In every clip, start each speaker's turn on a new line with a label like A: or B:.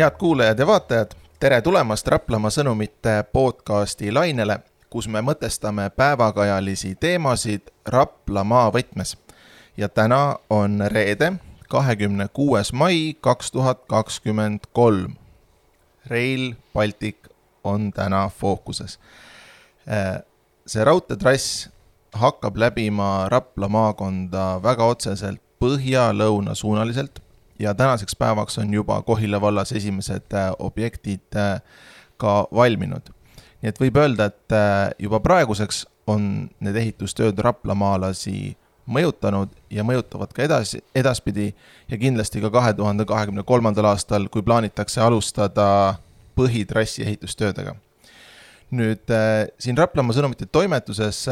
A: head kuulajad ja vaatajad, tere tulemast Raplamaa sõnumite podcasti lainele, kus me mõtestame päevakajalisi teemasid Raplamaa võtmes. ja täna on reede, kahekümne kuues mai kaks tuhat kakskümmend kolm. Rail Baltic on täna fookuses. see raudteetrass hakkab läbima Rapla maakonda väga otseselt põhja-lõuna suunaliselt ja tänaseks päevaks on juba Kohila vallas esimesed äh, objektid äh, ka valminud. nii et võib öelda, et äh, juba praeguseks on need ehitustööd raplamaalasi mõjutanud ja mõjutavad ka edasi, edaspidi ja kindlasti ka kahe tuhande kahekümne kolmandal aastal, kui plaanitakse alustada põhitrassi ehitustöödega. nüüd siin Raplamaa sõnumite toimetuses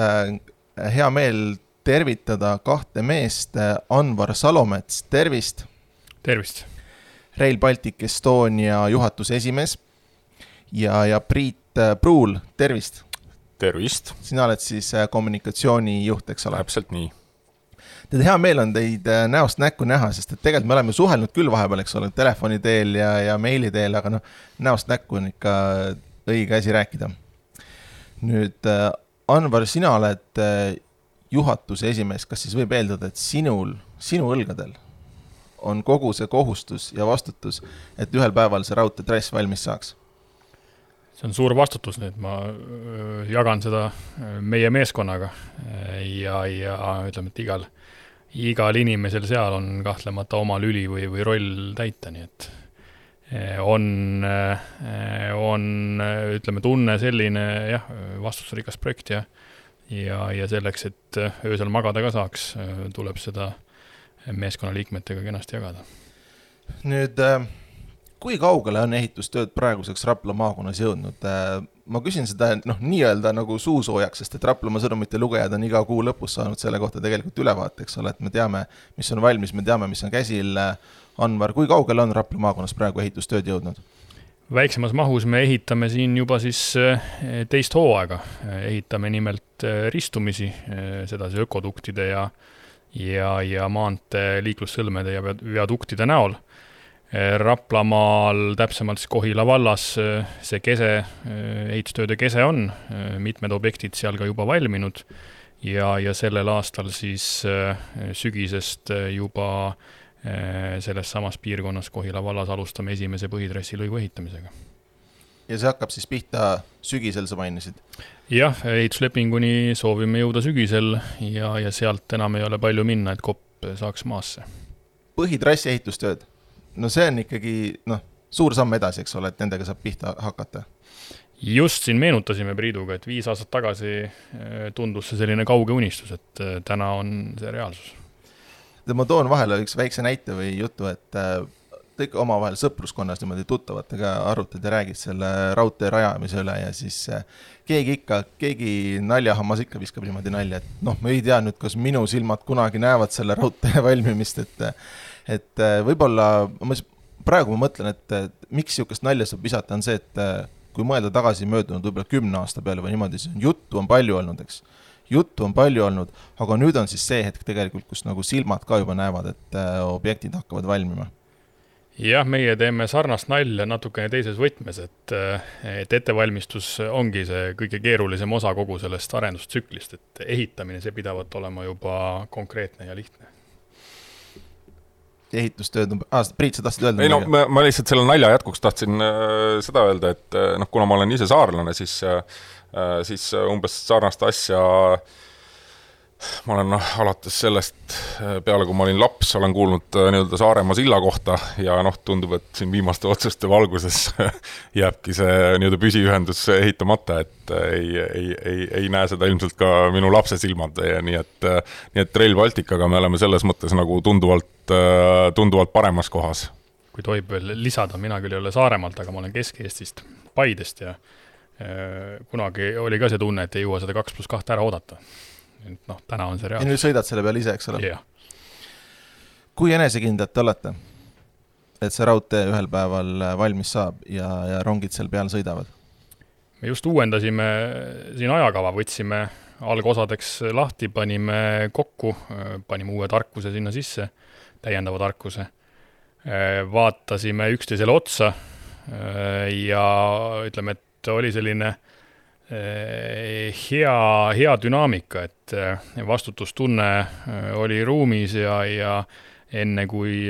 A: hea meel tervitada kahte meest, Anvar Salomets, tervist
B: tervist!
A: Rail Baltic Estonia juhatuse esimees ja, ja Priit äh, Pruul, tervist!
C: tervist!
A: sina oled siis äh, kommunikatsioonijuht, eks ole?
C: täpselt nii.
A: tead, hea meel on teid äh, näost näkku näha, sest et tegelikult me oleme suhelnud küll vahepeal, eks ole, telefoni teel ja, ja meili teel, aga noh, näost näkku on ikka õige asi rääkida. nüüd Anvar, sina oled juhatuse esimees, kas siis võib eeldada, et sinul, sinu õlgadel on kogu see kohustus ja vastutus, et ühel päeval see raudteetrass valmis saaks?
B: see on suur vastutus nüüd, ma jagan seda meie meeskonnaga ja, ja ütleme, et igal, igal inimesel seal on kahtlemata oma lüli või, või roll täita, nii et on, on ütleme, tunne selline jah, vastutusrikas projekt ja ja, ja selleks, et öösel magada ka saaks, tuleb seda meeskonnaliikmetega kenasti jagada.
A: nüüd, äh, kui kaugele on ehitustööd praeguseks Rapla maakonnas jõudnud? Äh, ma küsin seda noh, nii-öelda nagu suusoojaks, sest et Raplamaa sõnumite lugejad on iga kuu lõpus saanud selle kohta tegelikult ülevaate, eks ole, et me teame, mis on valmis, me teame, mis on käsil. Anvar, kui kaugele on Rapla maakonnas praegu ehitustööd jõudnud?
B: väiksemas mahus me ehitame siin juba siis äh, teist hooaega, ehitame nimelt ristumisi, sedasi ökoduktide ja äh, ja, ja maantee liiklussõlmede ja viaduktide näol. Raplamaal, täpsemalt siis Kohila vallas, see kese, ehitustööde kese on, mitmed objektid seal ka juba valminud ja, ja sellel aastal siis sügisest juba selles samas piirkonnas Kohila vallas alustame esimese põhitrassi lõigu ehitamisega
A: ja see hakkab siis pihta sügisel, sa mainisid?
B: Jah, ehituslepinguni soovime jõuda sügisel ja, ja sealt enam ei ole palju minna, et kopp saaks maasse.
A: põhitrassi ehitustööd, no see on ikkagi noh, suur samm edasi, eks ole, et nendega saab pihta hakata
B: just siin meenutasime Priiduga, et viis aastat tagasi eh, tundus see selline kauge unistus, et eh, täna on see reaalsus.
A: ma toon vahele üks väikse näite või jutu, et te ikka omavahel sõpruskonnas niimoodi tuttavatega arutad ja räägid selle raudtee rajamise üle ja siis eh, keegi ikka, keegi naljahammas ikka viskab niimoodi nalja, et noh, ma ei tea nüüd, kas minu silmad kunagi näevad selle raudtee valmimist, et et eh, võib-olla, ma praegu ma mõtlen, et miks niisugust nalja saab visata, on see, et eh, kui mõelda tagasi möödunud võib-olla kümne aasta peale või niimoodi, siis juttu on palju olnud, eks. juttu on palju olnud, aga nüüd on siis see hetk tegelikult, kus nagu silmad ka juba näevad, et objektid hakkavad valmima
B: jah, meie teeme sarnast nalja natukene teises võtmes, et, et ettevalmistus ongi see kõige keerulisem osa kogu sellest arendustsüklist, et ehitamine, see pidavat olema juba konkreetne ja lihtne
A: ehitustööd, Priit, sa tahtsid öelda?
C: ei no ma, ma lihtsalt selle nalja jätkuks tahtsin äh, seda öelda, et äh, noh, kuna ma olen ise saarlane, siis äh,, siis umbes sarnast asja äh, ma olen noh, alates sellest äh, peale, kui ma olin laps, olen kuulnud äh, nii-öelda Saaremaa silla kohta ja noh, tundub, et siin viimaste otsuste valguses jääbki see nii-öelda püsiühendus ehitamata, et äh, ei, ei, ei, ei näe seda ilmselt ka minu lapse silmad nii et, nii et Rail Balticaga me oleme selles mõttes nagu tunduvalt, tunduvalt paremas kohas.
B: kui tohib veel lisada, mina küll ei ole Saaremaalt, aga ma olen Kesk-Eestist, Paidest ja kunagi oli ka see tunne, et ei jõua seda kaks pluss kahte ära oodata et noh, täna on see reaalsus.
A: ja nüüd sõidad selle peale ise, eks ole
B: yeah.?
A: kui enesekindlad te olete, et see raudtee ühel päeval valmis saab ja, ja rongid seal peal sõidavad?
B: me just uuendasime siin ajakava, võtsime algosadeks lahti, panime kokku, panime uue tarkuse sinna sisse, täiendava tarkuse, vaatasime üksteisele otsa, ja ütleme, et oli selline hea, hea dünaamika, et vastutustunne oli ruumis ja, ja enne kui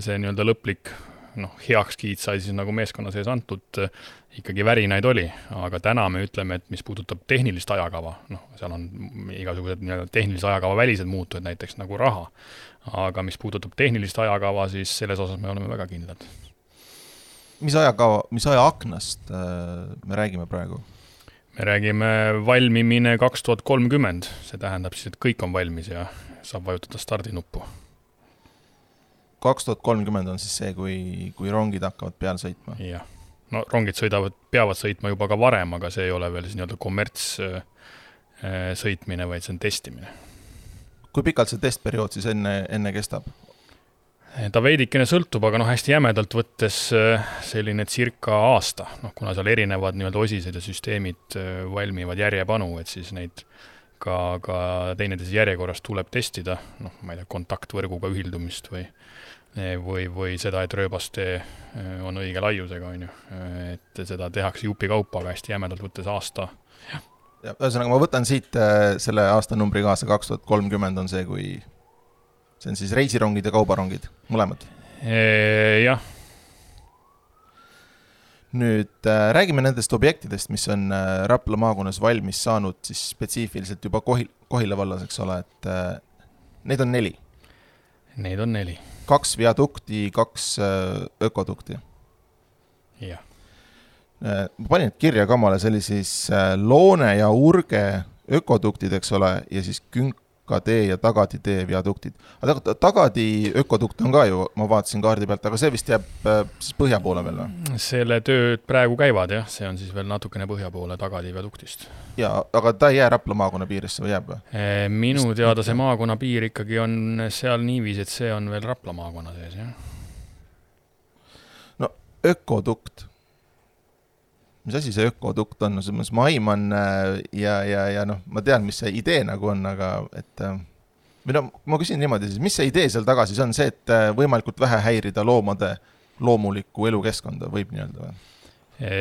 B: see nii-öelda lõplik noh, heakskiit sai siis nagu meeskonna sees antud, ikkagi värinaid oli, aga täna me ütleme, et mis puudutab tehnilist ajakava, noh, seal on igasugused nii-öelda tehnilise ajakava välised muutujad, näiteks nagu raha. aga mis puudutab tehnilist ajakava, siis selles osas me oleme väga kindlad.
A: mis ajakava, mis ajaaknast äh, me räägime praegu?
B: Me räägime valmimine kaks tuhat kolmkümmend, see tähendab siis, et kõik on valmis ja saab vajutada stardinuppu
A: kaks tuhat kolmkümmend on siis see, kui, kui rongid hakkavad peale sõitma?
B: jah, no rongid sõidavad, peavad sõitma juba ka varem, aga see ei ole veel siis nii-öelda kommerts äh, sõitmine, vaid see on testimine.
A: kui pikalt see testperiood siis enne, enne kestab?
B: Ta veidikene sõltub, aga noh, hästi jämedalt võttes äh, selline circa aasta, noh, kuna seal erinevad nii-öelda osised ja süsteemid valmivad järjepanu, et siis neid ka, ka teineteises järjekorras tuleb testida, noh, ma ei tea, kontaktvõrguga ühildumist või või, või seda, et rööbastee äh, on õige laiusega, on ju. et seda tehakse jupikaupa, aga hästi jämedalt võttes aasta.
A: ühesõnaga, ma võtan siit äh, selle aastanumbri kaasa, kaks tuhat kolmkümmend on see, kui see on siis reisirongid ja kaubarongid, mõlemad?
B: jah.
A: nüüd äh, räägime nendest objektidest, mis on Rapla maakonnas valmis saanud siis spetsiifiliselt juba Kohi-, Kohila vallas, eks ole, et neid on neli.
B: Neid on neli
A: kaks viadukti, kaks äh, ökodukti.
B: jah.
A: Äh, ma panin kirja ka omale, see oli siis äh, Loone ja Urge ökoduktid, eks ole, ja siis Künk Tagatee ja Tagadi tee viaduktid. aga Tagadi ökodukt on ka ju, ma vaatasin kaardi pealt, aga see vist jääb äh, siis põhja poole veel või?
B: selle tööd praegu käivad jah, see on siis veel natukene põhja poole Tagadi viaduktist.
A: jaa, aga ta ei jää Rapla maakonna piiresse või jääb või?
B: Äh, minu teada see maakonna piir ikkagi on seal niiviisi, et see on veel Rapla maakonna sees, jah.
A: no ökodukt mis asi see ökodukt on, no selles mõttes ma aiman äh, ja, ja, ja noh, ma tean, mis see idee nagu on, aga et äh, või no ma küsin niimoodi siis, mis see idee seal taga siis on, see, et äh, võimalikult vähe häirida loomade loomulikku elukeskkonda, võib nii-öelda või?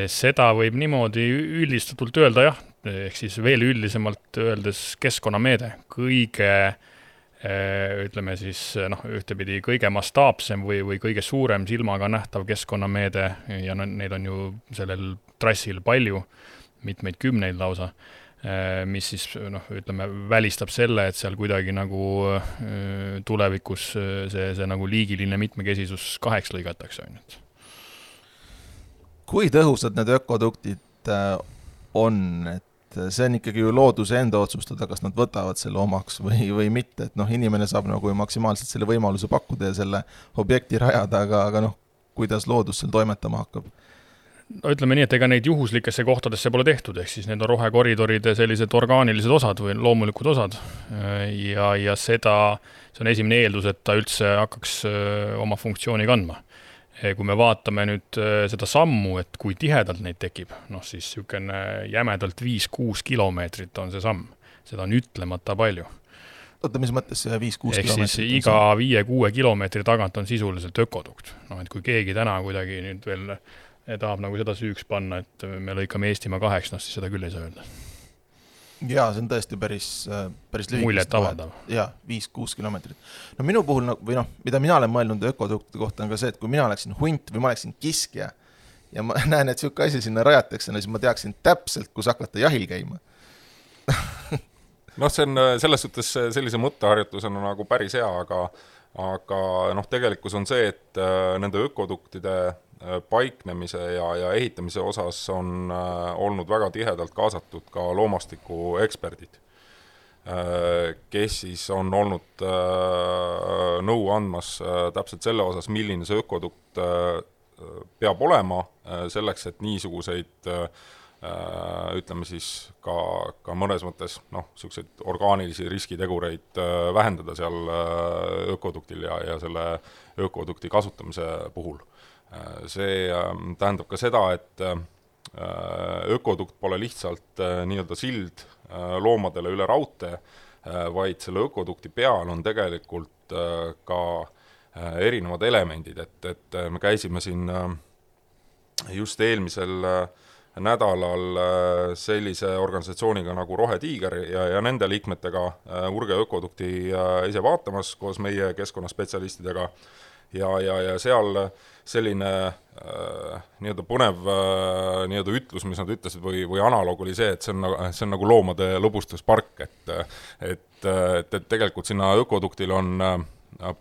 B: seda võib niimoodi üldistatult öelda jah, ehk siis veel üldisemalt öeldes keskkonnameede, kõige ütleme siis noh, ühtepidi kõige mastaapsem või, või kõige suurem silmaga nähtav keskkonnameede ja no neid on ju sellel trassil palju, mitmeid kümneid lausa, äh, mis siis noh, ütleme, välistab selle, et seal kuidagi nagu tulevikus see, see nagu liigiline mitmekesisus kaheks lõigatakse, on ju.
A: kui tõhusad need ökoduktid on, et see on ikkagi ju looduse enda otsustada, kas nad võtavad selle omaks või, või mitte, et noh, inimene saab nagu maksimaalselt selle võimaluse pakkuda ja selle objekti rajada, aga, aga noh, kuidas loodus seal toimetama hakkab
B: no ütleme nii, et ega neid juhuslikesse kohtadesse pole tehtud, ehk siis need on rohekoridoride sellised orgaanilised osad või loomulikud osad. ja, ja seda, see on esimene eeldus, et ta üldse hakkaks oma funktsiooni kandma. Kui me vaatame nüüd seda sammu, et kui tihedalt neid tekib, noh siis niisugune jämedalt viis-kuus kilomeetrit on see samm. seda on ütlemata palju
A: oota, mis mõttes see viis-kuus
B: kilomeetrit? ehk siis iga viie-kuue kilomeetri tagant on sisuliselt ökodukt. noh, et kui keegi täna kuidagi nüüd veel tahab nagu seda süüks panna, et me lõikame Eestimaa kaheks, noh siis seda küll ei saa öelda.
A: Jaa, see on tõesti päris, päris lühike.
B: muljet avaldav.
A: jaa, viis-kuus kilomeetrit. no minu puhul nagu, või noh, mida mina olen mõelnud ökoduktide kohta, on ka see, et kui mina oleksin hunt või ma oleksin kiskja ja ma näen, et niisugune asi sinna rajatakse, no siis ma teaksin täpselt, kus hakata jahil käima
C: noh, see on selles suhtes sellise mõtteharjutusena nagu päris hea, aga aga noh, tegelikkus on see, et äh, nende ökoduktide Äh, paiknemise ja, ja ehitamise osas on äh, olnud väga tihedalt kaasatud ka loomastikueksperdid, äh, kes siis on olnud nõu andmas täpselt selle osas, milline see ökodukt peab olema, selleks et niisuguseid ütleme siis ka, ka mõnes mõttes noh, niisuguseid orgaanilisi riskitegureid vähendada seal ökoduktil ja, ja selle ökodukti kasutamise puhul. Äh, see ähm, tähendab ka seda, et äh, ökodukt pole lihtsalt äh, nii-öelda sild loomadele üle raudtee, vaid selle ökodukti peal on tegelikult ka erinevad elemendid, et, et me käisime siin just eelmisel nädalal sellise organisatsiooniga nagu Rohetiiger ja, ja nende liikmetega Urge ökodukti ise vaatamas koos meie keskkonnaspetsialistidega. Ja, ja, ja seal selline äh, nii-öelda põnev äh, nii-öelda ütlus, mis nad ütlesid, või, või analoog oli see, et see on, see on nagu loomade lõbustuspark, et et, et, et tegelikult sinna ökoduktile on äh,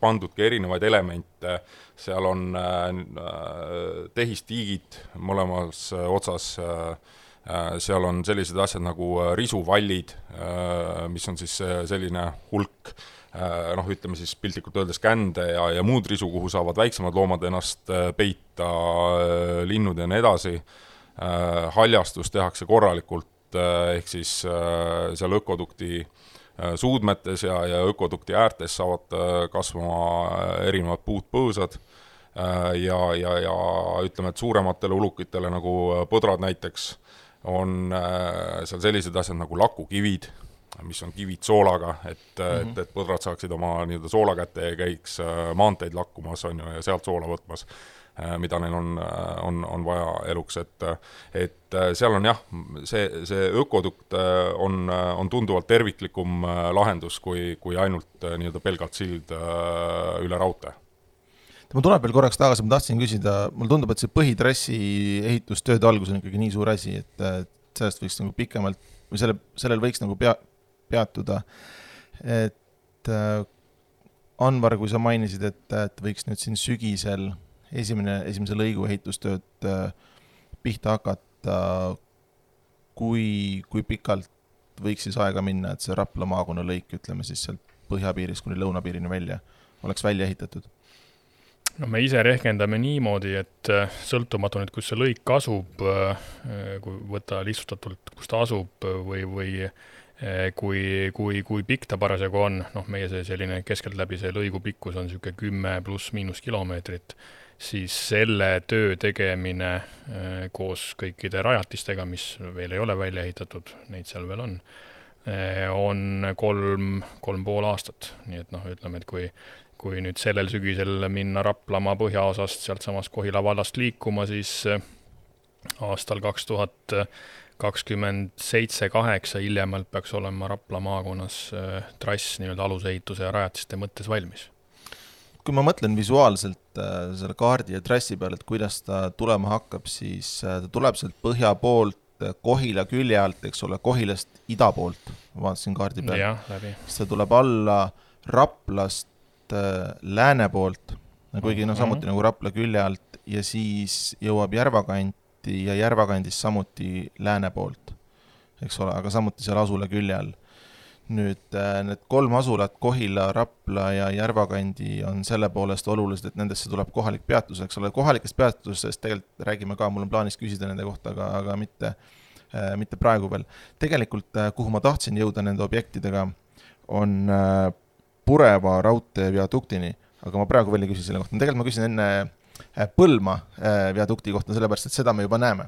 C: pandudki erinevaid elemente, seal on äh, tehistiigid mõlemas otsas äh,, seal on sellised asjad nagu risuvallid äh,, mis on siis selline hulk noh, ütleme siis piltlikult öeldes kände ja, ja muud risu, kuhu saavad väiksemad loomad ennast peita, linnud ja nii edasi, haljastus tehakse korralikult, ehk siis seal ökodukti äh, Äh, suudmetes ja, ja ökodukti äärtes saavad äh, kasvama äh, erinevad puud-põõsad ja, ja, ja ütleme, et suurematele ulukitele nagu põdrad näiteks on seal sellised asjad nagu lakukivid, mis on kivid soolaga, et mm, -hmm. et, et põdrad saaksid oma nii-öelda soola kätte ja käiks maanteid lakkumas, on ju, ja sealt soola võtmas Äh, mida neil on, äh, on, on vaja eluks, et et äh, seal on jah, see, see ökodukt on, on tunduvalt terviklikum lahendus kui, kui ainult nii-öelda pelgalt sild üle raudtee
A: ma tulen veel korraks tagasi, ma tahtsin küsida, mulle tundub, et see põhitrassi ehitustööde algus on ikkagi nii suur asi, et, et sellest võiks nagu pikemalt või selle, sellel võiks nagu pea, peatuda. et Anvar, kui sa mainisid, et, et võiks nüüd siin sügisel esimene, esimese lõigu ehitustööd äh, pihta hakata, kui, kui pikalt võiks siis aega minna, et see Rapla maakonna lõik, ütleme siis sealt põhjapiirist kuni lõunapiirini välja, oleks välja ehitatud?
B: No me ise rehkendame niimoodi, et äh, sõltumatu nüüd, kus see lõik asub, äh, kui võtta lihtsustatult, kus ta asub või, või kui, kui, kui pikk ta parasjagu on, noh, meie see selline keskeltläbi see lõigu pikkus on niisugune kümme pluss-miinus kilomeetrit siis selle töö tegemine äh, koos kõikide rajatistega, mis veel ei ole välja ehitatud, neid seal veel on, äh, on kolm, kolm pool aastat, nii et noh, ütleme, et kui kui nüüd sellel sügisel minna Raplamaa põhjaosast sealtsamast Kohila vallast liikuma, siis äh, aastal kaks tuhat kakskümmend seitse, kaheksa hiljemalt peaks olema Rapla maakonnas trass nii-öelda alusehituse ja rajatiste mõttes valmis.
A: Kui ma mõtlen visuaalselt äh, selle kaardi ja trassi peale, et kuidas ta tulema hakkab, siis äh, ta tuleb sealt põhja poolt äh, Kohila külje alt, eks ole, Kohilast ida poolt, ma vaatasin kaardi peal. siis ta tuleb alla Raplast äh, lääne poolt, kuigi noh, samuti nagu Rapla külje alt ja siis jõuab Järvakanti ja Järvakandist samuti lääne poolt, eks ole, aga samuti seal Asula külje all. Nüüd äh, need kolm asulat, Kohila, Rapla ja Järvakandi, on selle poolest olulised, et nendesse tuleb kohalik peatus, eks ole, kohalikest peatustest tegelikult räägime ka, mul on plaanis küsida nende kohta, aga, aga mitte, äh, mitte praegu veel. tegelikult, kuhu ma tahtsin jõuda nende objektidega, on Pureva raudtee viaduktini, aga ma praegu veel ei küsi selle kohta, tegelikult ma küsin enne Põlma viadukti kohta, sellepärast et seda me juba näeme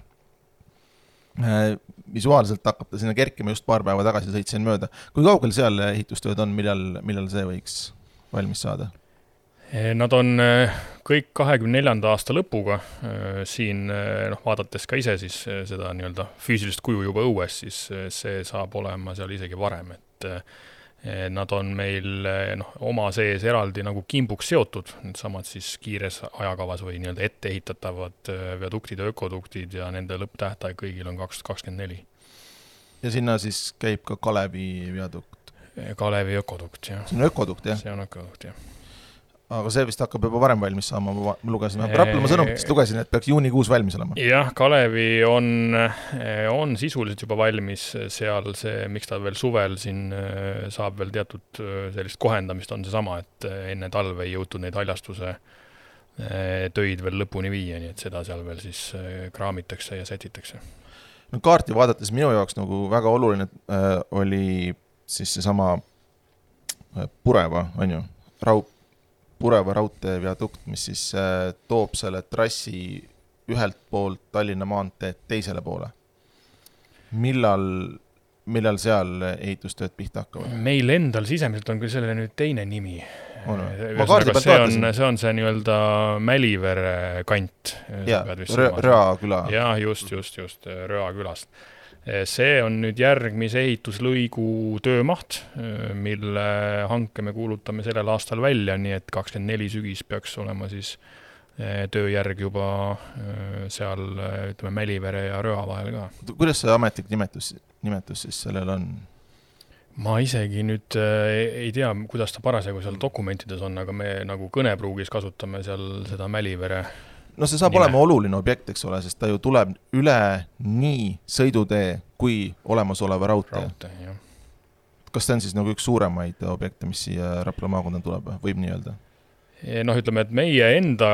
A: Äh, visuaalselt hakkab ta sinna kerkima, just paar päeva tagasi sõitsin mööda. kui kaugel seal ehitustööd on, millal, millal see võiks valmis saada?
B: Nad on kõik kahekümne neljanda aasta lõpuga, siin noh, vaadates ka ise siis seda nii-öelda füüsilist kuju juba õues, siis see saab olema seal isegi varem, et nad on meil eh, noh, oma sees eraldi nagu kimbuks seotud, needsamad siis kiires ajakavas või nii-öelda etteehitatavad eh, viaduktid ja ökoduktid ja nende lõpptähtaeg kõigil on kaks tuhat kakskümmend neli.
A: ja sinna siis käib ka Kalevi viadukt?
B: Kalevi ökodukt, jah.
A: see on ökodukt, jah?
B: see on ökodukt, jah
A: aga see vist hakkab juba varem valmis saama, ma lugesin, Raplamaa sõnumitest lugesin, et peaks juunikuus valmis olema.
B: jah, Kalevi on, on sisuliselt juba valmis, seal see, miks ta veel suvel siin äh, saab veel teatud äh, sellist kohendamist, on seesama, et enne talve ei jõutud neid haljastuse töid veel lõpuni viia, nii et seda seal veel siis kraamitakse ja sätitakse.
A: no kaarti vaadates minu jaoks nagu väga oluline oli siis seesama Pureva, on ju, Raup, Pureva raudtee viadukt, mis siis äh, toob selle trassi ühelt poolt Tallinna maanteed teisele poole. millal, millal seal ehitustööd pihta hakkavad?
B: meil endal sisemiselt on küll sellele nüüd teine nimi,
A: on või? pealt
B: vaatasin. see on see nii-öelda Mälivere kant.
A: jaa, Röa küla.
B: jah, just, just, just, Röa külast. See on nüüd järgmise ehituslõigu töömaht, mille hanke me kuulutame sellel aastal välja, nii et kakskümmend neli sügis peaks olema siis tööjärg juba seal ütleme, Mälivere ja Röa vahel ka.
A: kuidas see ametlik nimetus, nimetus siis sellel on?
B: ma isegi nüüd ei tea, kuidas ta parasjagu seal dokumentides on, aga me nagu kõnepruugis kasutame seal seda Mälivere
A: no see saab nime. olema oluline objekt, eks ole, sest ta ju tuleb üle nii sõidutee kui olemasoleva raudtee,
B: raudtee.
A: kas see on siis nagu üks suuremaid objekte, mis siia Rapla maakonda tuleb, võib nii öelda?
B: Noh, ütleme, et meie enda,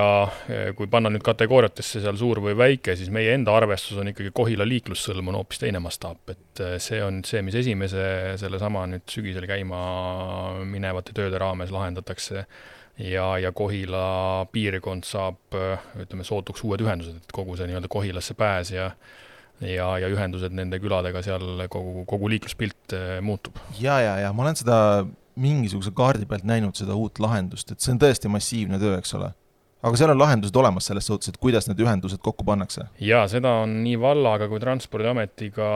B: kui panna nüüd kategooriatesse seal suur või väike, siis meie enda arvestus on ikkagi Kohila liiklussõlm on hoopis teine mastaap, et eh, see on see, mis esimese sellesama nüüd sügisel käima minevate tööde raames lahendatakse ja, ja Kohila piirkond saab, ütleme, sootuks uued ühendused, et kogu see nii-öelda Kohilasse pääs ja ja, ja ühendused nende küladega seal, kogu, kogu liikluspilt eh, muutub.
A: ja, ja, ja ma olen seda mingisuguse kaardi pealt näinud seda uut lahendust, et see on tõesti massiivne töö, eks ole aga seal on lahendused olemas selles suhtes, et kuidas need ühendused kokku pannakse?
B: jaa, seda on nii vallaga kui Transpordiametiga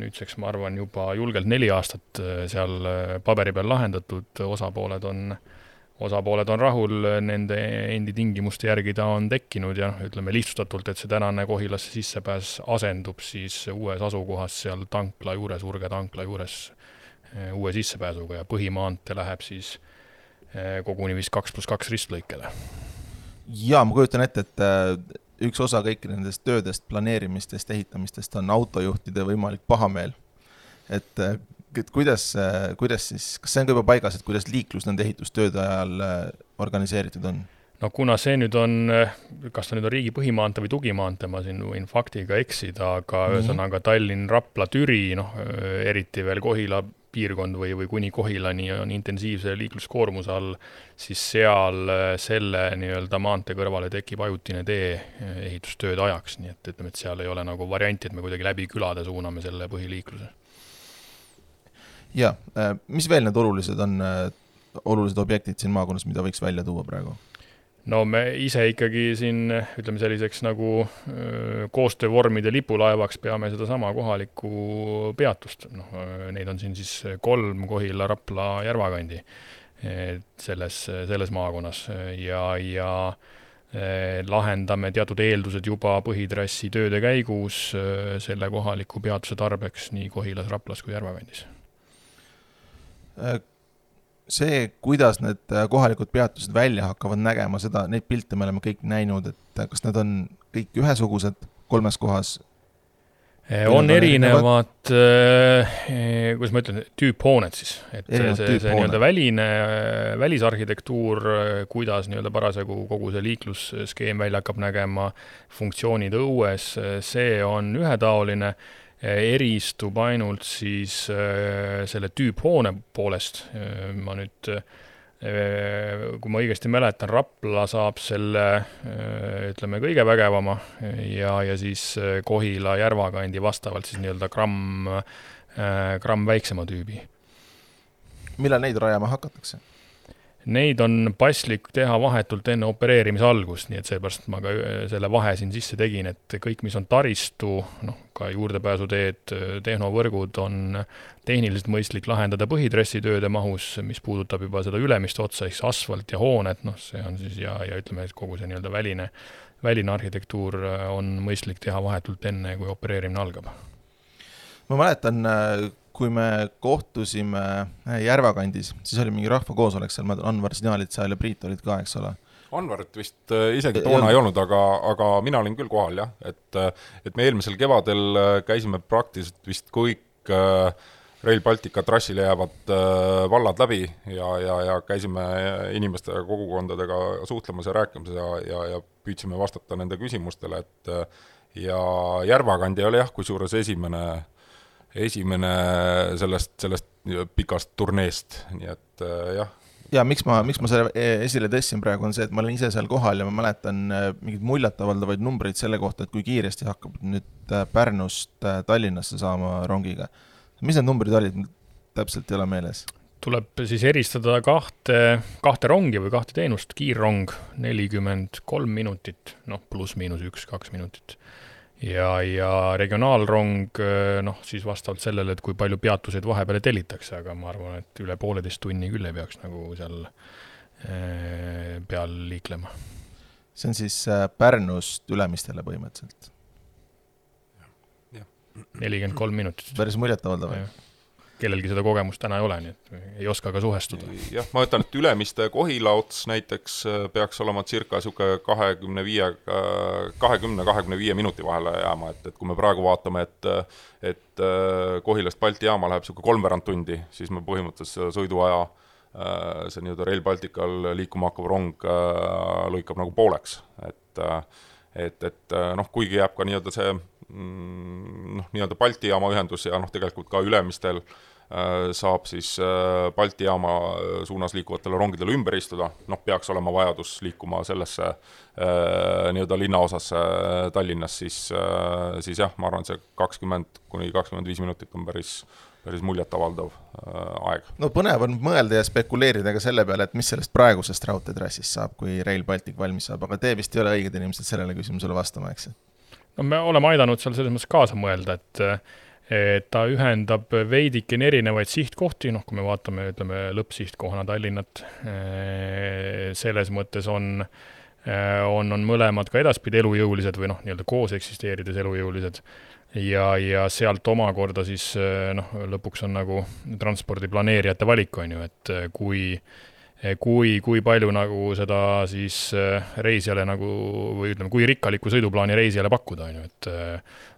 B: nüüdseks, ma arvan, juba julgelt neli aastat äh, seal äh, paberi peal lahendatud, osapooled on, osapooled on rahul, nende endi tingimuste järgi ta on tekkinud ja ütleme lihtsustatult, et see tänane Kohilasse sissepääs asendub siis uues asukohas seal tankla juures, Urge tankla juures uue sissepääsuga ja põhimaantee läheb siis eh, koguni vist kaks pluss kaks ristlõikele.
A: jaa, ma kujutan ette, et eh, üks osa kõiki nendest töödest, planeerimistest, ehitamistest on autojuhtide võimalik pahameel. et, et kuidas, kuidas siis, kas see on ka juba paigas, et kuidas liiklus nende ehitustööde ajal organiseeritud on?
B: no kuna see nüüd on, kas ta nüüd on riigi põhimaantee või tugimaantee, ma siin võin faktiga eksida, aga mhm. ühesõnaga mm -hmm. Tallinn-Rapla-Türi, noh eriti veel Kohila piirkond või, või kuni Kohilani on intensiivse liikluskoormuse all, siis seal äh, selle nii-öelda maantee kõrvale tekib ajutine tee äh, ehitustööde ajaks, nii et ütleme, et seal ei ole nagu varianti, et me kuidagi läbi külade suuname selle põhiliikluse.
A: ja, äh, mis veel need olulised on, olulised objektid siin maakonnas, mida võiks välja tuua praegu?
B: No me ise ikkagi siin ütleme selliseks nagu koostöövormide lipulaevaks peame sedasama kohalikku peatust, noh, neid on siin siis kolm Kohila, Rapla, Järvakandi selles, selles maakonnas. Ja, ja lahendame teatud eeldused juba põhitrassi tööde käigus selle kohaliku peatuse tarbeks nii Kohilas, Raplas kui Järvakandis
A: see, kuidas need äh, kohalikud peatused välja hakkavad nägema, seda, neid pilte me oleme kõik näinud, et äh, kas need on kõik ühesugused kolmes kohas?
B: Äh, on erinevad, kuidas ma ütlen, tüüphooned siis, et erinevad see, see nii-öelda väline, välisarhitektuur, kuidas nii-öelda parasjagu kogu see liiklusskeem välja hakkab nägema, funktsioonid õues, see on ühetaoline eristub ainult siis äh, selle tüüphoone poolest, äh, ma nüüd äh, kui ma õigesti mäletan, Rapla saab selle ütleme, kõige vägevama ja, ja siis Kohila, Järvakandi vastavalt siis nii-öelda gramm, gramm väiksema tüübi.
A: millal neid rajama hakatakse?
B: Neid on paslik teha vahetult enne opereerimise algust, nii et seepärast ma ka äh, selle vahe siin sisse tegin, et kõik, mis on taristu, noh, ka juurdepääsuteed, tehnovõrgud on tehniliselt mõistlik lahendada põhitrassitööde mahus, mis puudutab juba seda ülemist otsa, ehk siis asfalt ja hooned, noh, see on siis ja, ja ütleme, et kogu see nii-öelda väline, väline arhitektuur äh, on mõistlik teha vahetult enne, kui opereerimine algab.
A: ma mäletan äh, kui me kohtusime äh, Järvakandis, siis oli mingi rahvakoosolek seal, Anvar, sina olid seal ja Priit olid ka, eks ole?
C: Anvarit vist äh, isegi toona ei olnud, aga, aga mina olin küll kohal jah, et äh, et me eelmisel kevadel käisime praktiliselt vist kõik Rail Baltica trassile jäävad vallad läbi ja, ja, ja käisime inimestega, kogukondadega suhtlemas ja rääkimas ja, ja, ja püüdsime vastata nende küsimustele, et ja Järvakandi oli jah, kusjuures esimene esimene sellest, sellest pikast turneest, nii et äh, jah.
A: ja miks ma, miks ma selle e-, esile tõstsin praegu, on see, et ma olin ise seal kohal ja ma mäletan äh, mingeid muljetavaldavaid numbreid selle kohta, et kui kiiresti hakkab nüüd äh, Pärnust Tallinnasse saama rongiga. mis need numbrid olid, täpselt ei ole meeles?
B: tuleb siis eristada kahte, kahte rongi või kahte teenust, kiirrong nelikümmend kolm minutit, noh, pluss-miinus üks-kaks minutit. Ja, ja regionaalrong noh, siis vastavalt sellele, et kui palju peatuseid vahepeale tellitakse, aga ma arvan, et üle pooleteist tunni küll ei peaks nagu seal eh, peal liiklema.
A: see on siis äh, Pärnust Ülemistele põhimõtteliselt?
B: nelikümmend kolm minutit.
A: päris muljetavaldav
B: kellelgi seda kogemust täna ei ole, nii et ei oska ka suhestuda.
C: jah, ma ütlen, et Ülemiste Kohila ots näiteks äh, peaks olema circa niisugune kahekümne viie, äh, kahekümne, kahekümne viie minuti vahele jääma, et, et kui me praegu vaatame, et et äh, Kohilast Balti jaama läheb niisugune kolmveerand tundi, siis me põhimõtteliselt sõiduaja see nii-öelda Rail Baltical liikuma hakkav rong lõikab nagu pooleks, et et, et noh, kuigi jääb ka nii-öelda see mm, noh, nii-öelda Balti jaama ühendus ja noh, tegelikult ka Ülemistel Äh, saab siis äh, Balti jaama äh, suunas liikuvatele rongidele ümber istuda, noh, peaks olema vajadus liikuma sellesse nii-öelda linnaosasse Tallinnas, siis, siis jah, ma arvan, see kakskümmend kuni kakskümmend viis minutit on päris, päris muljetavaldav aeg.
A: no põnev on mõelda ja spekuleerida ka selle peale, et mis sellest praegusest raudteetrassist saab, kui Rail Baltic valmis saab, aga te vist ei ole õiged inimesed sellele küsimusele vastama, eks?
B: no me oleme aidanud seal selles mõttes kaasa mõelda, et ta ühendab veidikene erinevaid sihtkohti, noh, kui me vaatame, ütleme, lõppsihtkohana Tallinnat, eh, selles mõttes on, eh, on, on mõlemad ka edaspidi elujõulised või noh, nii-öelda koos eksisteerides elujõulised. Ja, ja sealt omakorda siis eh, noh, lõpuks on nagu transpordi planeerijate valik, on ju, et kui kui, kui palju nagu seda siis reisijale nagu või ütleme, kui rikkalikku sõiduplaani reisijale pakkuda, on ju, et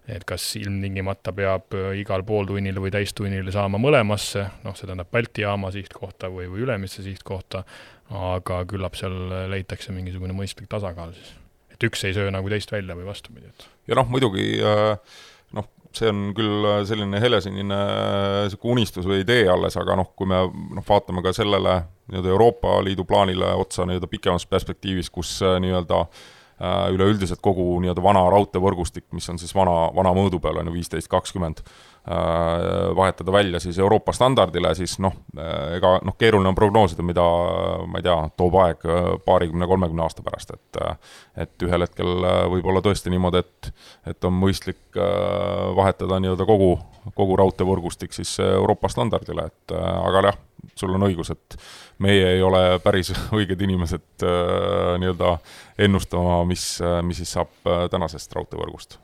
B: et kas ilmtingimata peab igal pooltunnil või täistunnil saama mõlemasse, noh, see tähendab Balti jaama sihtkohta või, või Ülemiste sihtkohta, aga küllap seal leitakse mingisugune mõistlik tasakaal siis. et üks ei söö nagu teist välja või vastupidi, et.
C: ja noh, muidugi noh, see on küll selline helesinine niisugune unistus või idee alles, aga noh, kui me noh, vaatame ka sellele nii-öelda Euroopa Liidu plaanile otsa nii-öelda pikemas perspektiivis, kus äh, nii-öelda äh, üleüldiselt kogu nii-öelda vana raudteevõrgustik, mis on siis vana, vana mõõdu peal, on ju, viisteist, kakskümmend, äh, vahetada välja siis Euroopa standardile, siis noh, ega noh, keeruline on prognoosida, mida ma ei tea, toob aeg paarikümne-kolmekümne aasta pärast, et et ühel hetkel võib olla tõesti niimoodi, et et on mõistlik vahetada nii-öelda kogu, kogu raudteevõrgustik siis Euroopa standardile, et aga jah, sul on õigus, et meie ei ole päris õiged inimesed äh, nii-öelda ennustama, mis, äh, mis siis saab äh, tänasest raudteevõrgust.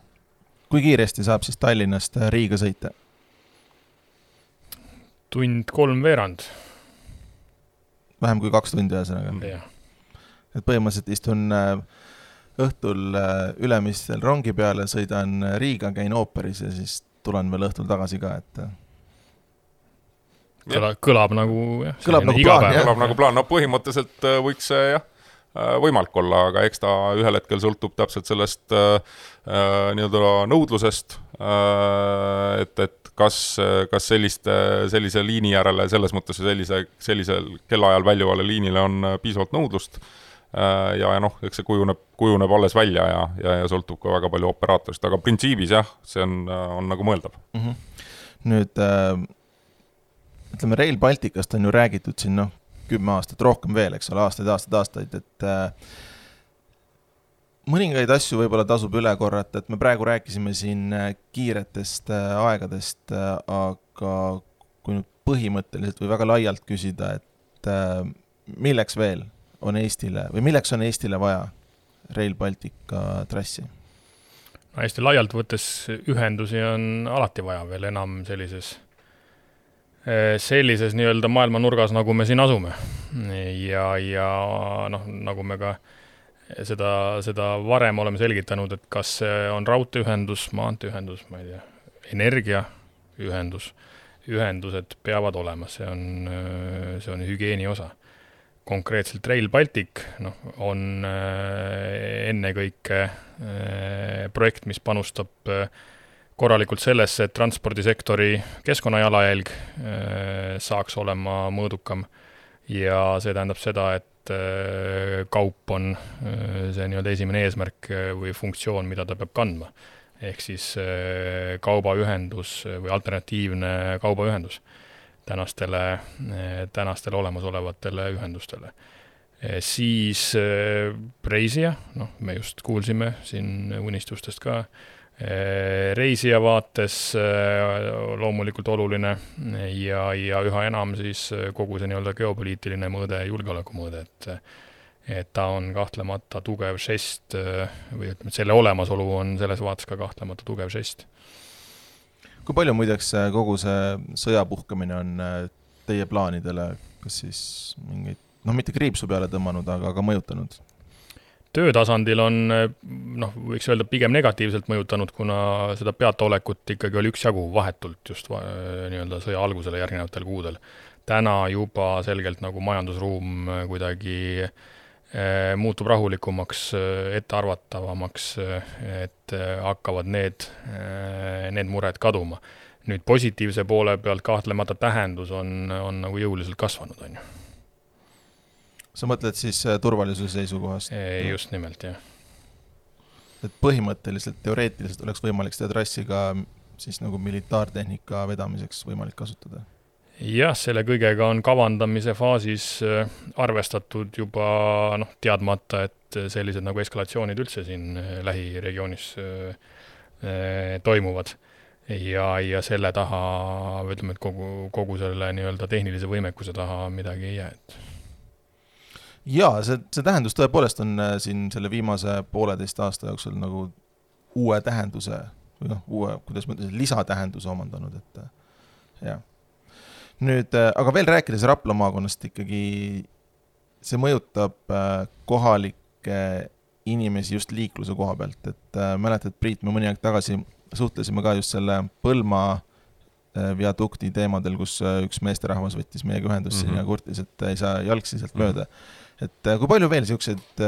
A: kui kiiresti saab siis Tallinnast Riiga sõita?
B: tund kolmveerand.
A: vähem kui kaks tundi, ühesõnaga? et põhimõtteliselt istun õhtul Ülemistel rongi peale, sõidan Riiga, käin ooperis ja siis tulen veel õhtul tagasi ka, et
B: kõlab, kõlab nagu jah.
A: kõlab nagu plaan,
C: jah. kõlab nagu plaan, no põhimõtteliselt äh, võiks see jah, äh, võimalik olla, aga eks ta ühel hetkel sõltub täpselt sellest äh, äh, nii-öelda nõudlusest äh,, et, et kas, kas selliste, sellise liini järele, selles mõttes sellise, sellisel kellaajal väljuvale liinile on piisavalt nõudlust äh,, ja, ja noh, eks see kujuneb, kujuneb alles välja ja, ja, ja sõltub ka väga palju operaatorist, aga printsiibis jah, see on, on nagu mõeldav
A: mm. -hmm. nüüd äh ütleme, Rail Balticust on ju räägitud siin noh, kümme aastat, rohkem veel, eks ole, aastaid, aastaid, aastaid, et äh, mõningaid asju võib-olla tasub üle korrata, et me praegu rääkisime siin äh, kiiretest äh, aegadest äh,, aga kui nüüd põhimõtteliselt või väga laialt küsida, et äh, milleks veel on Eestile või milleks on Eestile vaja Rail Baltica trassi?
B: no hästi laialt võttes ühendusi on alati vaja veel enam sellises Eh, sellises nii-öelda maailmanurgas, nagu me siin asume. ja, ja noh, nagu me ka seda, seda varem oleme selgitanud, et kas see on raudteeühendus, maanteeühendus, ma ei tea, energiaühendus, ühendused peavad olema, see on, see on hügieeni osa. Konkreetselt Rail Baltic, noh, on eh, ennekõike eh, projekt, mis panustab äh, korralikult sellesse, et transpordisektori keskkonnajalajälg äh, saaks olema mõõdukam ja see tähendab seda, et äh, kaup on äh, see nii-öelda esimene eesmärk või funktsioon, mida ta peab kandma. ehk siis kaubaühendus või alternatiivne kaubaühendus. Tänastele, tänastele olemasolevatele ühendustele. siis reisija, noh, me just kuulsime siin unistustest ka, reisija vaates loomulikult oluline ja, ja üha enam siis kogu see nii-öelda geopoliitiline mõõde, julgeolekumõõde, et et ta on kahtlemata tugev žest või ütleme, et selle olemasolu on selles vaates ka kahtlemata tugev žest.
A: Kui palju muideks kogu see sõja puhkemine on äh, teie plaanidele, kas siis mingeid, noh, mitte kriipsu peale tõmmanud, aga ka mõjutanud?
B: töötasandil on noh, võiks öelda pigem negatiivselt mõjutanud, kuna seda peataolekut ikkagi oli üksjagu vahetult just nii-öelda sõja algusele järgnevatel kuudel. täna juba selgelt nagu majandusruum kuidagi äh, Äh, muutub rahulikumaks, äh, ettearvatavamaks, äh, et hakkavad need, need mured kaduma. nüüd positiivse poole pealt kahtlemata tähendus on, on nagu jõuliselt kasvanud, on ju.
A: sa mõtled siis turvalisuse seisukohast?
B: just nimelt, jah.
A: et põhimõtteliselt, teoreetiliselt oleks võimalik seda trassi ka siis nagu militaartehnika vedamiseks võimalik kasutada
B: jah, selle kõigega on kavandamise faasis äh, arvestatud juba noh, teadmata, et sellised nagu eskalatsioonid üldse siin äh, lähiregioonis äh, toimuvad. ja, ja selle taha, ütleme, et kogu, kogu selle nii-öelda tehnilise võimekuse taha midagi ei jää, et
A: jaa, see, see tähendus tõepoolest on siin selle viimase pooleteist aasta jooksul nagu uue tähenduse või noh, uue, kuidas ma ütlen, lisatähenduse omandanud, et jah nüüd, äh, aga veel rääkides Rapla maakonnast ikkagi, see mõjutab äh, kohalikke inimesi just liikluse koha pealt, et äh, mäletad, Priit, me mõni aeg tagasi suhtlesime ka just selle Põlma viadukti teemadel, kus üks meesterahvas võttis meiega ühendust mm -hmm. ja kurtis, et ei saa jalgsi sealt mm -hmm. mööda. et kui palju veel niisuguseid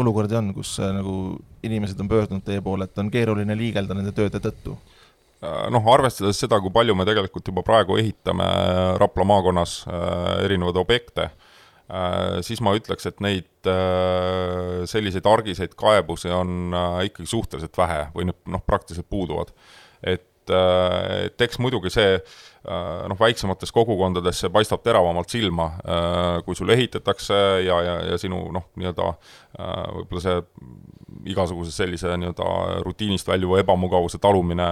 A: olukordi on, kus nagu inimesed on pöördunud teie poole, et on keeruline liigelda nende tööde tõttu?
C: Äh, noh, arvestades seda, kui palju me tegelikult juba praegu ehitame Rapla maakonnas äh, erinevaid objekte äh,, siis ma ütleks, et neid äh, selliseid argiseid kaebusi on äh, ikkagi suhteliselt vähe või noh, praktiliselt puuduvad. et, äh, et eks muidugi see noh, väiksemates kogukondades see paistab teravamalt silma, kui sul ehitatakse ja, ja, ja sinu noh, nii-öelda võib-olla see igasuguse sellise nii-öelda rutiinist väljuva ebamugavuse talumine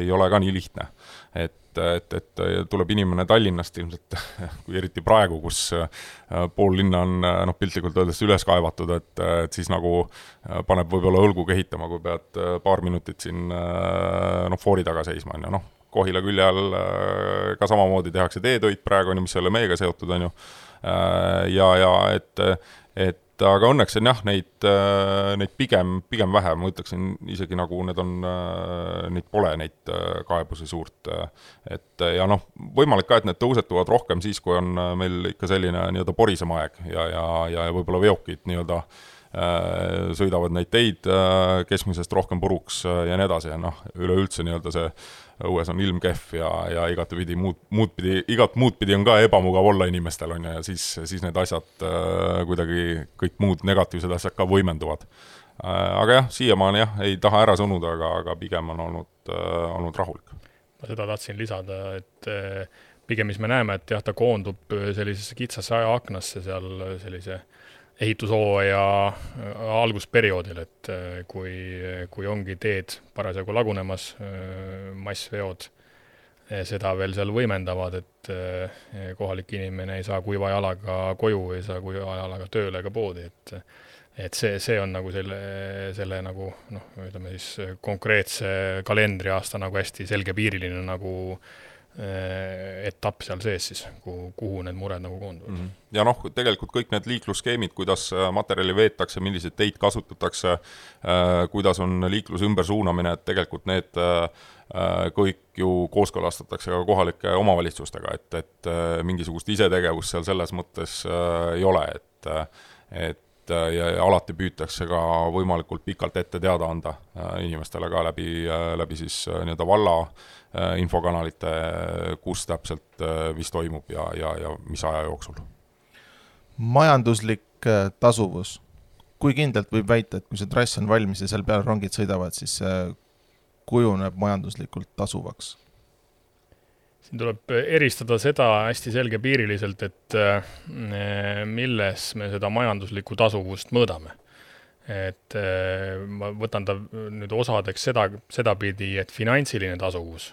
C: ei ole ka nii lihtne. et, et, et tuleb inimene Tallinnast ilmselt, kui eriti praegu, kus äh, pool linna on noh, piltlikult öeldes üles kaevatud, et, et siis nagu äh, paneb võib-olla õlgu kehitama, kui pead äh, paar minutit siin noh, foori taga seisma, on ju, noh, Kohila külje all ka samamoodi tehakse teetöid praegu, on ju, mis ei ole meiega seotud, on ju, ja, ja et, et et aga õnneks on jah, neid, äh, neid pigem, pigem vähe, ma ütleksin isegi nagu need on, äh, neid pole, neid äh, kaebusi suurt. et ja noh, võimalik ka, et need tõusetuvad rohkem siis, kui on meil ikka selline nii-öelda porisem aeg ja, ja, ja võib-olla veokid nii-öelda sõidavad neid teid keskmisest rohkem puruks ja nii edasi ja noh, üleüldse nii-öelda see õues on ilm kehv ja, ja igatepidi muud, muud pidi, igat muud pidi on ka ebamugav olla inimestel, on ju, ja siis, siis need asjad äh, kuidagi, kõik muud negatiivsed asjad ka võimenduvad äh,. aga jah, siiamaani jah, ei taha ära sunuda, aga, aga pigem on olnud äh,, olnud rahulik.
B: ma seda tahtsin lisada, et pigem mis me näeme, et jah, ta koondub sellisesse kitsasse ajaaknasse seal sellise ehitushooaja äh, algusperioodil, et äh, kui, kui ongi teed parasjagu lagunemas, äh, massveod seda veel seal võimendavad, et kohalik inimene ei saa kuiva jalaga koju, ei saa kuiva jalaga tööle ega poodi, et et see, see on nagu selle, selle nagu noh, ütleme siis konkreetse kalendriaasta nagu hästi selgepiiriline nagu äh, etapp seal sees siis, kuhu, kuhu need mured nagu koonduvad mm. -hmm.
C: ja noh, tegelikult kõik need liiklusskeemid, kuidas äh, materjali veetakse, milliseid teid kasutatakse äh,, kuidas on liikluse ümbersuunamine, et tegelikult need äh, kõik ju kooskõlastatakse ka kohalike omavalitsustega, et, et mingisugust isetegevust seal selles mõttes ei ole, et et ja, ja alati püütakse ka võimalikult pikalt ette teada anda äh, inimestele ka läbi, läbi siis nii-öelda valla äh, Äh, infokanalite, kus täpselt, äh, mis toimub ja, ja, ja mis aja jooksul.
A: majanduslik äh, tasuvus, kui kindlalt võib väita, et kui see trass on valmis ja seal peal rongid sõidavad, siis see kujuneb majanduslikult tasuvaks?
B: Siin tuleb eristada seda hästi selgepiiriliselt, et milles me seda majanduslikku tasuvust mõõdame et äh, ma võtan ta nüüd osadeks seda, sedapidi, et finantsiline tasuvus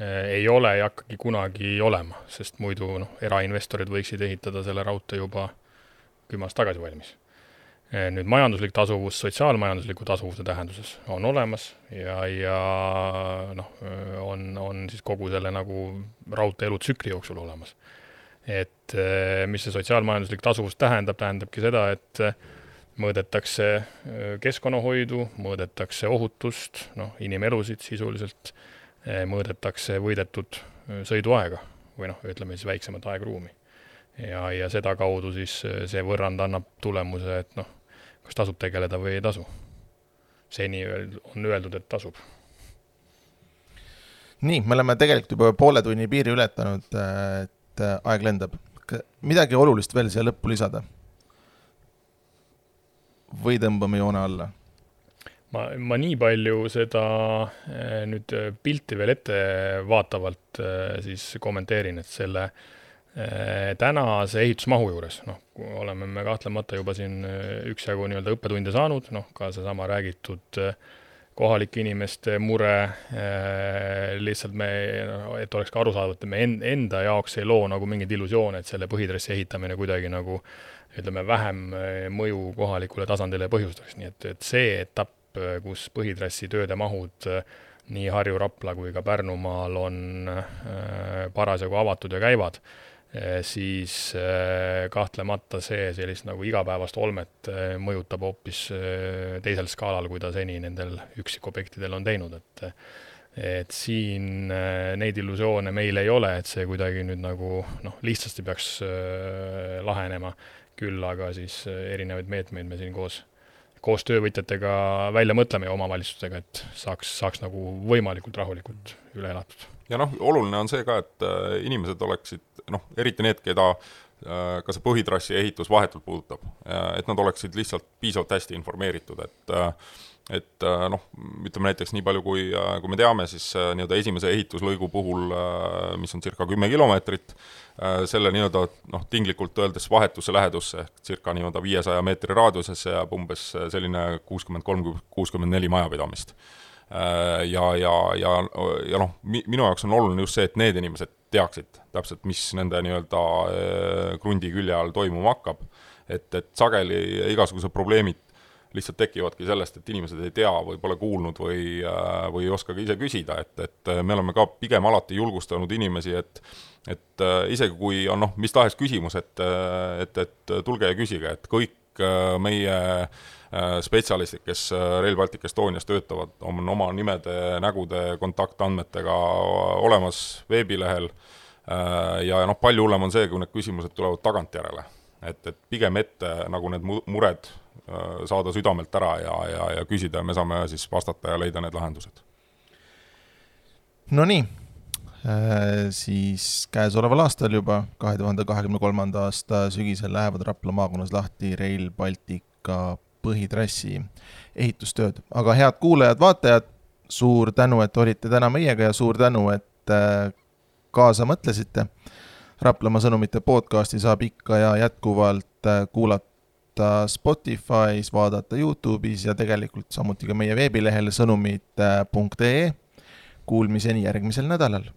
B: äh, ei ole, ei hakkagi kunagi olema, sest muidu noh, erainvestorid võiksid ehitada selle raudtee juba kümme aastat tagasi valmis. Äh, nüüd majanduslik tasuvus sotsiaalmajandusliku tasuvuse tähenduses on olemas ja, ja noh, on, on siis kogu selle nagu raudtee elutsükli jooksul olemas. et mis see sotsiaalmajanduslik tasuvus tähendab, tähendabki seda, et mõõdetakse keskkonnahoidu, mõõdetakse ohutust, noh, inimelusid sisuliselt, mõõdetakse võidetud sõiduaega või noh, ütleme siis väiksemat aegruumi. ja, ja sedakaudu siis see võrrand annab tulemuse, et noh, kas tasub tegeleda või ei tasu. seni on öeldud, et tasub.
A: nii, me oleme tegelikult juba poole tunni piiri ületanud, et aeg lendab. midagi olulist veel siia lõppu lisada? või tõmbame joone alla?
B: ma, ma nii palju seda eh, nüüd eh, pilti veel ettevaatavalt siis kommenteerin, et selle tänase ehitusmahu juures, noh, oleme me kahtlemata juba siin üksjagu nii-öelda õppetunde saanud, noh, ka seesama räägitud kohalike inimeste mure, lihtsalt me, et oleks ka arusaadav, et me enda jaoks ei loo nagu mingeid illusioone, et selle põhitrassi ehitamine kuidagi nagu äh, ütleme, vähem mõju kohalikule tasandile põhjustaks, nii et, et see etapp, kus põhitrassi tööde mahud nii Harju, Rapla kui ka Pärnumaal on parasjagu avatud ja käivad, siis kahtlemata see sellist nagu igapäevast olmet mõjutab hoopis teisel skaalal, kui ta seni nendel üksikobjektidel on teinud, et et siin neid illusioone meil ei ole, et see kuidagi nüüd nagu noh, lihtsasti peaks lahenema küll aga siis äh, erinevaid meetmeid me siin koos, koos töövõtjatega välja mõtleme ja omavalitsustega, et saaks, saaks nagu võimalikult rahulikult üle elatud.
C: Ja noh, oluline on see ka, et äh, inimesed oleksid noh, eriti need, keda äh, ka see põhitrassi ehitus vahetult puudutab, et nad oleksid lihtsalt piisavalt hästi informeeritud, et et noh, ütleme näiteks nii palju, kui, kui me teame, siis nii-öelda esimese ehituslõigu puhul, mis on circa kümme kilomeetrit, Äh, selle nii-öelda noh, tinglikult öeldes vahetusse lähedusse ehk circa nii-öelda viiesaja meetri raadiusesse jääb umbes äh, selline kuuskümmend kolm, kuuskümmend neli majapidamist. Äh, ja, ja, ja, ja noh, mi-, minu jaoks on oluline just see, et need inimesed teaksid täpselt, mis nende nii-öelda krundi külje all toimuma hakkab, et, et sageli igasugused probleemid lihtsalt tekivadki sellest, et inimesed ei tea või pole kuulnud või, või ei oska ka ise küsida, et, et me oleme ka pigem alati julgustanud inimesi, et et äh, isegi kui on noh, mis tahes küsimus, et, äh, et, et tulge ja küsige, et kõik äh, meie spetsialistid, kes Rail Baltic Estonias töötavad, on oma nimede, nägude, kontaktandmetega olemas veebilehel ja noh, palju hullem on see, kui need küsimused tulevad tagantjärele. et, et pigem ette nagu need mured saada südamelt ära ja, ja, ja küsida ja me saame siis vastata ja leida need lahendused.
A: Nonii Äh, siis käesoleval aastal juba, kahe tuhande kahekümne kolmanda aasta sügisel lähevad Rapla maakonnas lahti Rail Baltica põhitrassi ehitustööd. aga head kuulajad-vaatajad, suur tänu, et olite täna meiega ja suur tänu, et äh, kaasa mõtlesite. Raplamaa sõnumite podcasti saab ikka ja jätkuvalt äh, kuulata Spotify's, vaadata Youtube'is ja tegelikult samuti ka meie veebilehel sõnumid.ee. Kuulmiseni järgmisel nädalal